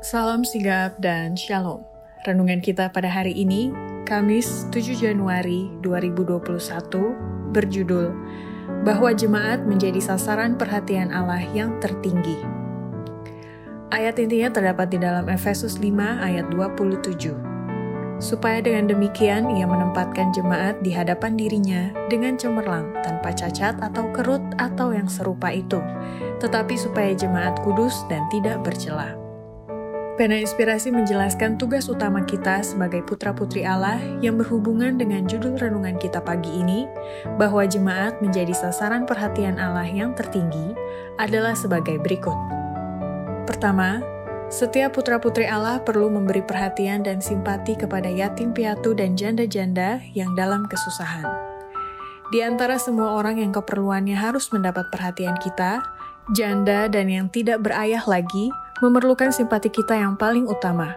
Salam sigap dan shalom. Renungan kita pada hari ini, Kamis 7 Januari 2021, berjudul Bahwa Jemaat Menjadi Sasaran Perhatian Allah yang Tertinggi. Ayat intinya terdapat di dalam Efesus 5 ayat 27. Supaya dengan demikian ia menempatkan jemaat di hadapan dirinya dengan cemerlang, tanpa cacat atau kerut atau yang serupa itu, tetapi supaya jemaat kudus dan tidak bercela. Pena Inspirasi menjelaskan tugas utama kita sebagai putra-putri Allah yang berhubungan dengan judul renungan kita pagi ini, bahwa jemaat menjadi sasaran perhatian Allah yang tertinggi adalah sebagai berikut. Pertama, setiap putra-putri Allah perlu memberi perhatian dan simpati kepada yatim piatu dan janda-janda yang dalam kesusahan. Di antara semua orang yang keperluannya harus mendapat perhatian kita, janda dan yang tidak berayah lagi memerlukan simpati kita yang paling utama.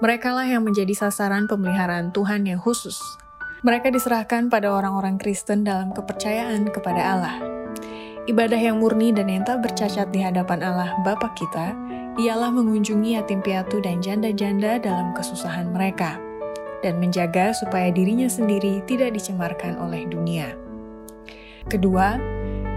Merekalah yang menjadi sasaran pemeliharaan Tuhan yang khusus. Mereka diserahkan pada orang-orang Kristen dalam kepercayaan kepada Allah. Ibadah yang murni dan yang tak bercacat di hadapan Allah Bapa kita ialah mengunjungi yatim piatu dan janda-janda dalam kesusahan mereka dan menjaga supaya dirinya sendiri tidak dicemarkan oleh dunia. Kedua,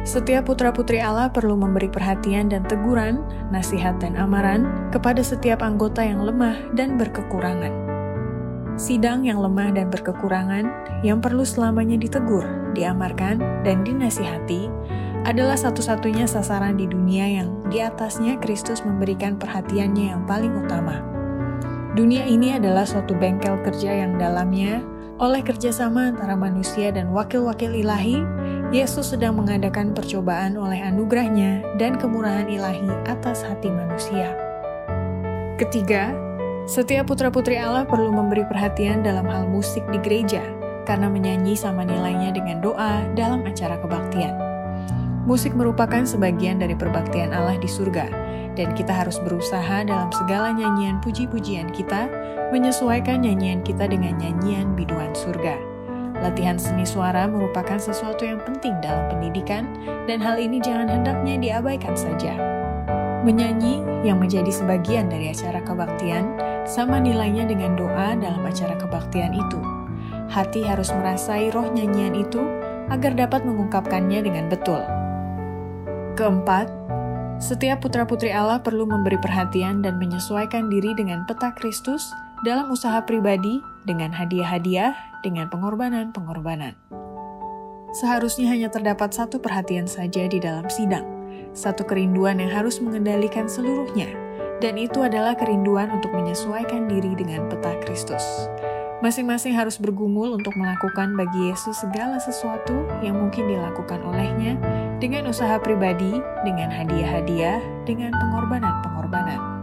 setiap putra-putri Allah perlu memberi perhatian dan teguran, nasihat dan amaran kepada setiap anggota yang lemah dan berkekurangan. Sidang yang lemah dan berkekurangan, yang perlu selamanya ditegur, diamarkan, dan dinasihati, adalah satu-satunya sasaran di dunia yang di atasnya Kristus memberikan perhatiannya yang paling utama. Dunia ini adalah suatu bengkel kerja yang dalamnya, oleh kerjasama antara manusia dan wakil-wakil ilahi, Yesus sedang mengadakan percobaan oleh anugerahnya dan kemurahan ilahi atas hati manusia. Ketiga, setiap putra-putri Allah perlu memberi perhatian dalam hal musik di gereja, karena menyanyi sama nilainya dengan doa dalam acara kebaktian. Musik merupakan sebagian dari perbaktian Allah di surga, dan kita harus berusaha dalam segala nyanyian puji-pujian kita, menyesuaikan nyanyian kita dengan nyanyian biduan surga. Latihan seni suara merupakan sesuatu yang penting dalam pendidikan, dan hal ini jangan hendaknya diabaikan saja. Menyanyi yang menjadi sebagian dari acara kebaktian sama nilainya dengan doa dalam acara kebaktian itu. Hati harus merasai roh nyanyian itu agar dapat mengungkapkannya dengan betul. Keempat, setiap putra-putri Allah perlu memberi perhatian dan menyesuaikan diri dengan peta Kristus dalam usaha pribadi dengan hadiah-hadiah dengan pengorbanan-pengorbanan. Seharusnya hanya terdapat satu perhatian saja di dalam sidang, satu kerinduan yang harus mengendalikan seluruhnya, dan itu adalah kerinduan untuk menyesuaikan diri dengan peta Kristus. Masing-masing harus bergumul untuk melakukan bagi Yesus segala sesuatu yang mungkin dilakukan olehnya dengan usaha pribadi, dengan hadiah-hadiah, dengan pengorbanan-pengorbanan.